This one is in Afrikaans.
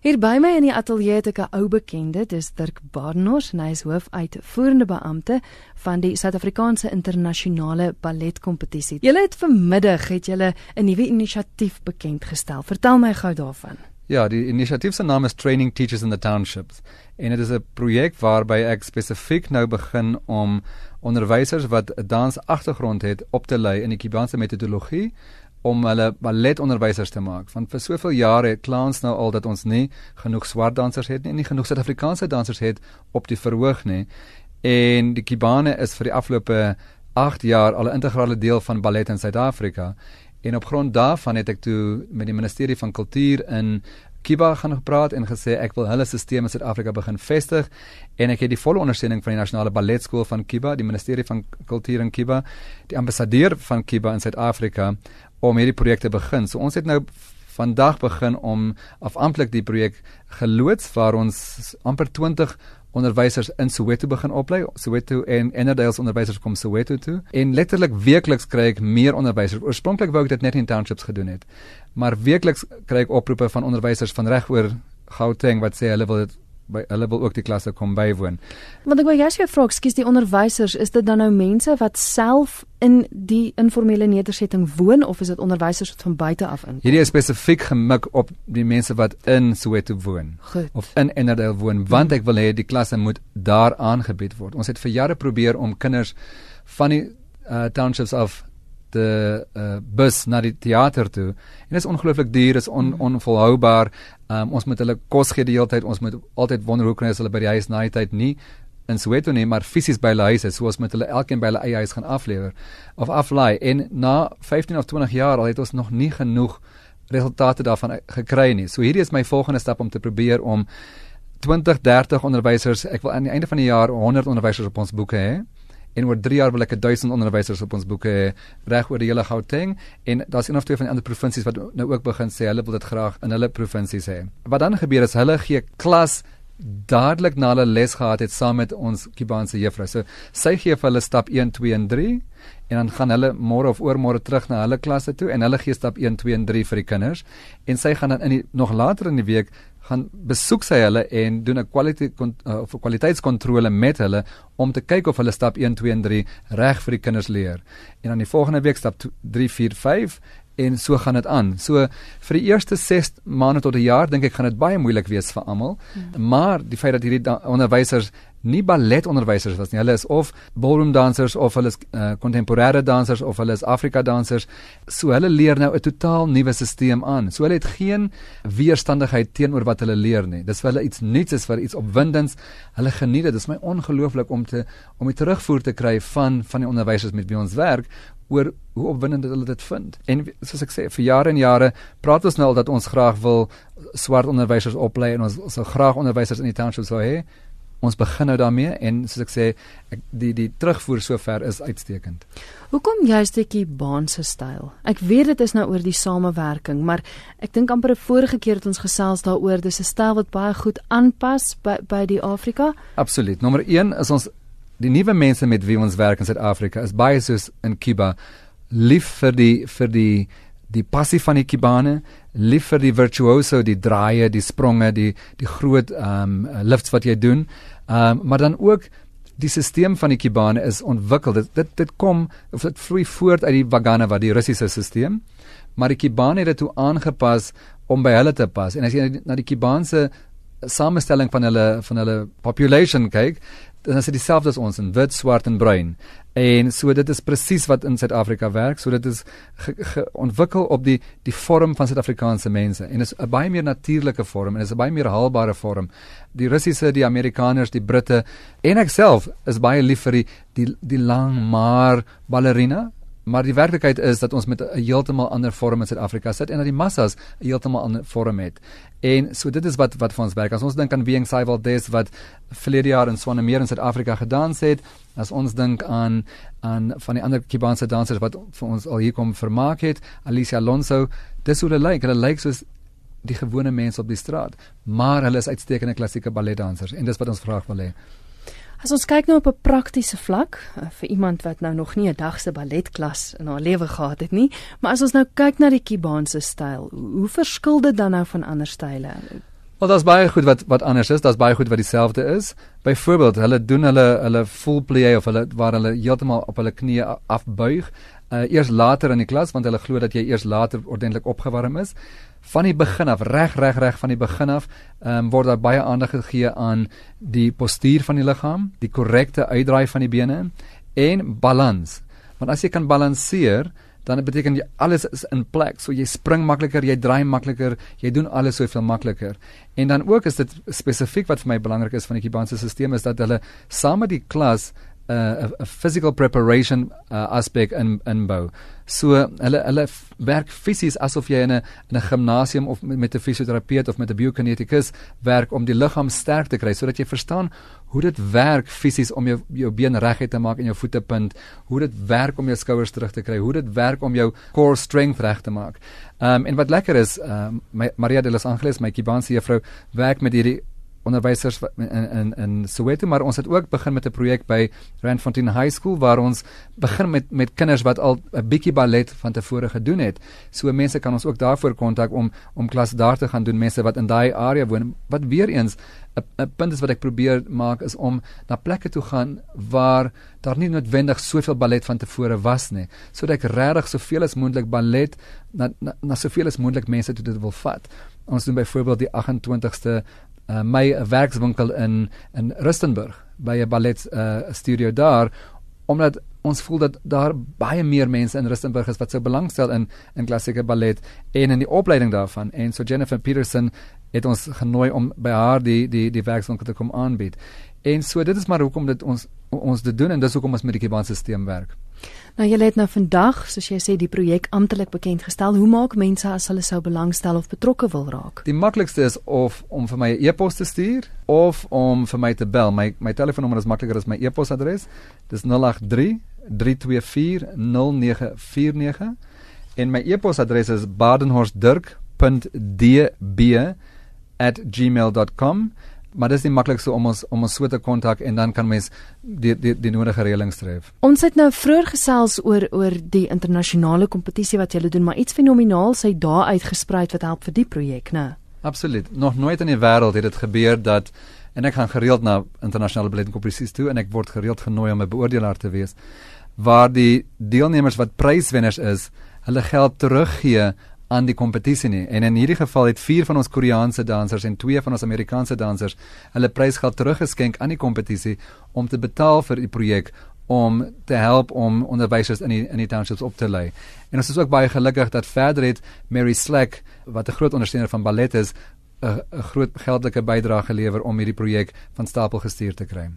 Hier by my in die ateljee het ek 'n ou bekende, dis Dirk Barnard en hy is hoofuitvoerende beampte van die Suid-Afrikaanse Internasionale Balletkompetisie. Julle het vanmiddag het julle 'n nuwe inisiatief bekend gestel. Vertel my gou daarvan. Ja, die inisiatief se naam is Training Teachers in the Townships. En dit is 'n projek waarby ek spesifiek nou begin om onderwysers wat 'n dans agtergrond het op te lei in die Kubaanse metodologie om hulle balletonderwysers te maak. Want vir soveel jare kla ons nou al dat ons nie genoeg swart dansers het nie, nie genoeg Suid-Afrikaanse dansers het op die verhoog nie. En die Kibane is vir die afgelope 8 jaar al 'n integrale deel van ballet in Suid-Afrika. En op grond daarvan het ek toe met die ministerie van kultuur in Kiba gaan gepraat en gesê ek wil hulle stelsel in Suid-Afrika begin vestig en ek het die volle ondersteuning van die nasionale balletskool van Kiba, die ministerie van kultuur in Kiba, die ambassadeur van Kiba in Suid-Afrika om hierdie projek te begin. So ons het nou vandag begin om afhanklik die projek geloods waar ons amper 20 onderwysers in Soweto begin oplei. Soweto en Ennerdale se onderwysers kom Soweto toe en letterlik weekliks kry ek meer onderwysers. Oorspronklik wou ek dit net in townships gedoen het. Maar weekliks kry ek oproepe van onderwysers van regoor Gauteng wat sê hulle wil dit by hulle wil ook die klasse kom bywoon. Want ek wil jous jou vra, ekskuus die onderwysers, is dit dan nou mense wat self in die informele nedersetting woon of is dit onderwysers wat van buite af inkom? Hierdie is spesifiek gemik op die mense wat in Soweto woon Goed. of in Ennerdale woon, want ek wil hê die klasse moet daar aangebied word. Ons het vir jare probeer om kinders van die uh, townships af die uh, bus na die teater toe. En dit is ongelooflik duur, is on, mm. onvolhoubaar. Um, ons moet hulle kos gee die hele tyd. Ons moet altyd wonder hoe kry ons hulle by die huis na die tyd nie in Soweto nie, maar fisies by hulle huis is, soos met hulle elkeen by hulle eie huis gaan aflewer of aflaai. En na 15 of 20 jaar al het ons nog nie genoeg resultate daarvan gekry nie. So hierdie is my volgende stap om te probeer om 20, 30 onderwysers, ek wil aan die einde van die jaar 100 onderwysers op ons boeke hê en oor 3 jaar wil ek 1000 onderwysers op ons boeke hê reg oor die hele Gauteng en daar's een of twee van die ander provinsies wat nou ook begin sê hulle wil dit graag in hulle provinsies hê. Wat dan gebeur is hulle gee klas dadelik na hulle les gehad het saam met ons Kubaanse juffrou. So sy gee vir hulle stap 1, 2 en 3 en dan gaan hulle môre of oormôre terug na hulle klasse toe en hulle gee stap 1, 2 en 3 vir die kinders en sy gaan dan in die, nog later in die week gaan besoek sy hulle en doen 'n kwaliteit uh, of kwaliteitskontrole met hulle om te kyk of hulle stap 1 2 en 3 reg vir die kinders leer. En dan die volgende week stap 3 4 5 en so gaan dit aan. So vir die eerste 6 maande tot 'n jaar dink ek gaan dit baie moeilik wees vir almal. Hmm. Maar die feit dat hierdie onderwysers nie balletonderwysers was nie. Hulle is of ballroom dansers of hulle is kontemporêre uh, dansers of hulle is Afrika dansers. So hulle leer nou 'n totaal nuwe stelsel aan. So hulle het geen weerstandigheid teenoor wat hulle leer nie. Dis vir hulle iets nuuts, is vir iets opwindends. Hulle geniet dit. Dit is my ongelooflik om te om die terugvoer te kry van van die onderwysers met wie ons werk oor hoe opwindend hulle dit vind. En soos ek sê, vir jare en jare praat ons nou al dat ons graag wil swart onderwysers oplei en ons sou graag onderwysers in die townships wou hê. Ons begin nou daarmee en soos ek sê, ek, die die terugvoer sover is uitstekend. Hoekom juist die baanse styl? Ek weet dit is nou oor die samewerking, maar ek dink amper 'n vorige keer het ons gesels daaroor dis 'n styl wat baie goed aanpas by by die Afrika. Absoluut. Nommer 1 is ons die nuwe mense met wie ons werk in Suid-Afrika is baie soos in Kiba lief vir die vir die die passie van die kibane lief vir die virtuoso die draaie die spronge die die groot ehm um, lifts wat jy doen. Ehm um, maar dan ook die stelsel van die kibane is ontwikkel. Dit dit dit kom of dit vloei voort uit die vagana wat die russiese stelsel maar die kibane het dit toe aangepas om by hulle te pas. En as jy na die kibaanse samestelling van hulle van hulle population kyk dan is dit dieselfde as ons in wit, swart en bruin. En so dit is presies wat in Suid-Afrika werk. So dit is ontwikkel op die die vorm van Suid-Afrikaanse mense en is 'n baie meer natuurlike vorm en is 'n baie meer haalbare vorm. Die Russiese, die Amerikaners, die Britte en ek self is baie lief vir die die, die lang maar ballerina Maar die werklikheid is dat ons met 'n heeltemal ander vorm in Suid-Afrika sit en dat die massas 'n heeltemal ander vorm het. En so dit is wat wat vir ons werk. As ons dink aan Civil Days wat verlede jaar in Swanemeer in Suid-Afrika gedans het, as ons dink aan aan van die ander Kubaanse dansers wat vir ons al hier kom vermaak het, Alicia Alonso, dis hoe hulle lyk. Hulle lyk soos die gewone mense op die straat, maar hulle is uitstekende klassieke balletdansers en dis wat ons vraag wil hê. As ons kyk nou op 'n praktiese vlak eh, vir iemand wat nou nog nie 'n dag se balletklas in haar lewe gehad het nie, maar as ons nou kyk na die Kubaanse styl, hoe verskil dit dan nou van ander style? Wel daar's baie goed wat wat anders is, daar's baie goed wat dieselfde is. Byvoorbeeld, hulle doen hulle hulle full play of hulle waar hulle heeltemal op hulle knieë afbuig. Uh eers later in die klas want hulle glo dat jy eers later ordentlik opgewarm is. Van die begin af, reg reg reg van die begin af, um, word daar baie aandag gegee aan die postuur van die liggaam, die korrekte uitdraai van die bene en balans. Want as jy kan balanseer, dan beteken jy alles is in plek. So jy spring makliker, jy draai makliker, jy doen alles soveel makliker. En dan ook is dit spesifiek wat vir my belangrik is van die Kibanse stelsel is dat hulle saam met die klas 'n physical preparation uh, aspek in inbou. So hulle hulle werk fisies asof jy in 'n in 'n gimnasium of met, met 'n fisioterapeut of met 'n biokineticus werk om die liggaam sterk te kry sodat jy verstaan hoe dit werk fisies om jou jou been reguit te maak en jou voete punt, hoe dit werk om jou skouers terug te kry, hoe dit werk om jou core strength reg te maak. Ehm um, en wat lekker is, ehm um, Maria de los Angeles, my Kibanse juffrou, werk met hierdie onderwysers in in in Soweto maar ons het ook begin met 'n projek by Randfontein High School waar ons begin met met kinders wat al 'n bietjie ballet van tevore gedoen het. So mense kan ons ook daarvoor kontak om om klas daar te gaan doen mense wat in daai area woon. Wat weer eens 'n punt is wat ek probeer maak is om na plekke toe gaan waar daar nie noodwendig soveel ballet van tevore was nie, sodat ek regtig soveel as moontlik ballet na na, na soveel as moontlik mense toe dit wil vat. Ons doen byvoorbeeld die 28ste uh, my werkswinkel in in Rustenburg by 'n ballet uh, studio daar omdat ons voel dat daar baie meer mense in Rustenburg is wat sou belangstel in in klassieke ballet en in die opleiding daarvan en so Jennifer Peterson het ons genooi om by haar die die die werkswinkel te kom aanbied. En so dit is maar hoekom dit ons ons dit doen en dis hoekom ons met die Kiban-stelsel werk. Nou jy het nou vandag, soos jy sê, die projek amptelik bekend gestel. Hoe maak mense as hulle sou belangstel of betrokke wil raak? Die maklikste is of om vir my 'n e e-pos te stuur of om vir my te bel. My my telefoonnommer is makliker as my e-posadres. Dis 083 324 0949 en my e-posadres is badenhorstdirk.db@gmail.com maar dis die maklikste om ons om ons so te kontak en dan kan mens die die die nodige reëlings tref. Ons het nou vroeër gesels oor oor die internasionale kompetisie wat julle doen, maar iets fenomenaals uit daar uitgesprei wat help vir die projek, né? Absoluut. Nog nooit in die wêreld het dit gebeur dat en ek gaan gereeld na internasionale balletkompetisies toe en ek word gereeld genooi om 'n beoordelaar te wees waar die deelnemers wat pryswenners is, hulle geld teruggee aan die kompetisie nie. En in hierdie geval het 4 van ons Koreaanse dansers en 2 van ons Amerikaanse dansers hulle prysgeld teruggeskenk aan die kompetisie om te betaal vir die projek om te help om onderwysers in die in die townships op te lei. En ons is ook baie gelukkig dat verder het Mary Slack wat 'n groot ondersteuner van ballet is 'n groot geldelike bydrae gelewer om hierdie projek van stapel gestuur te kry.